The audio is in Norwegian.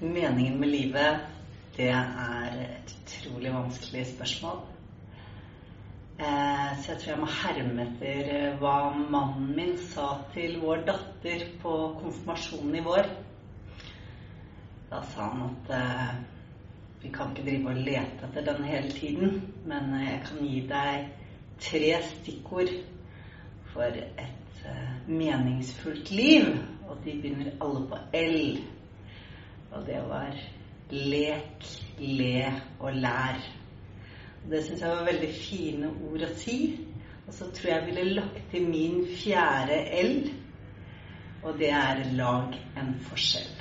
Meningen med livet, det er et utrolig vanskelig spørsmål. Eh, så jeg tror jeg må herme etter eh, hva mannen min sa til vår datter på konfirmasjonen i vår. Da sa han at eh, vi kan ikke drive og lete etter den hele tiden, men jeg kan gi deg tre stikkord for et meningsfullt liv. Og de begynner alle på L. Og det var lek, le og lær. Det syns jeg var veldig fine ord å si. Og så tror jeg jeg ville lagt til min fjerde L, og det er lag en forskjell.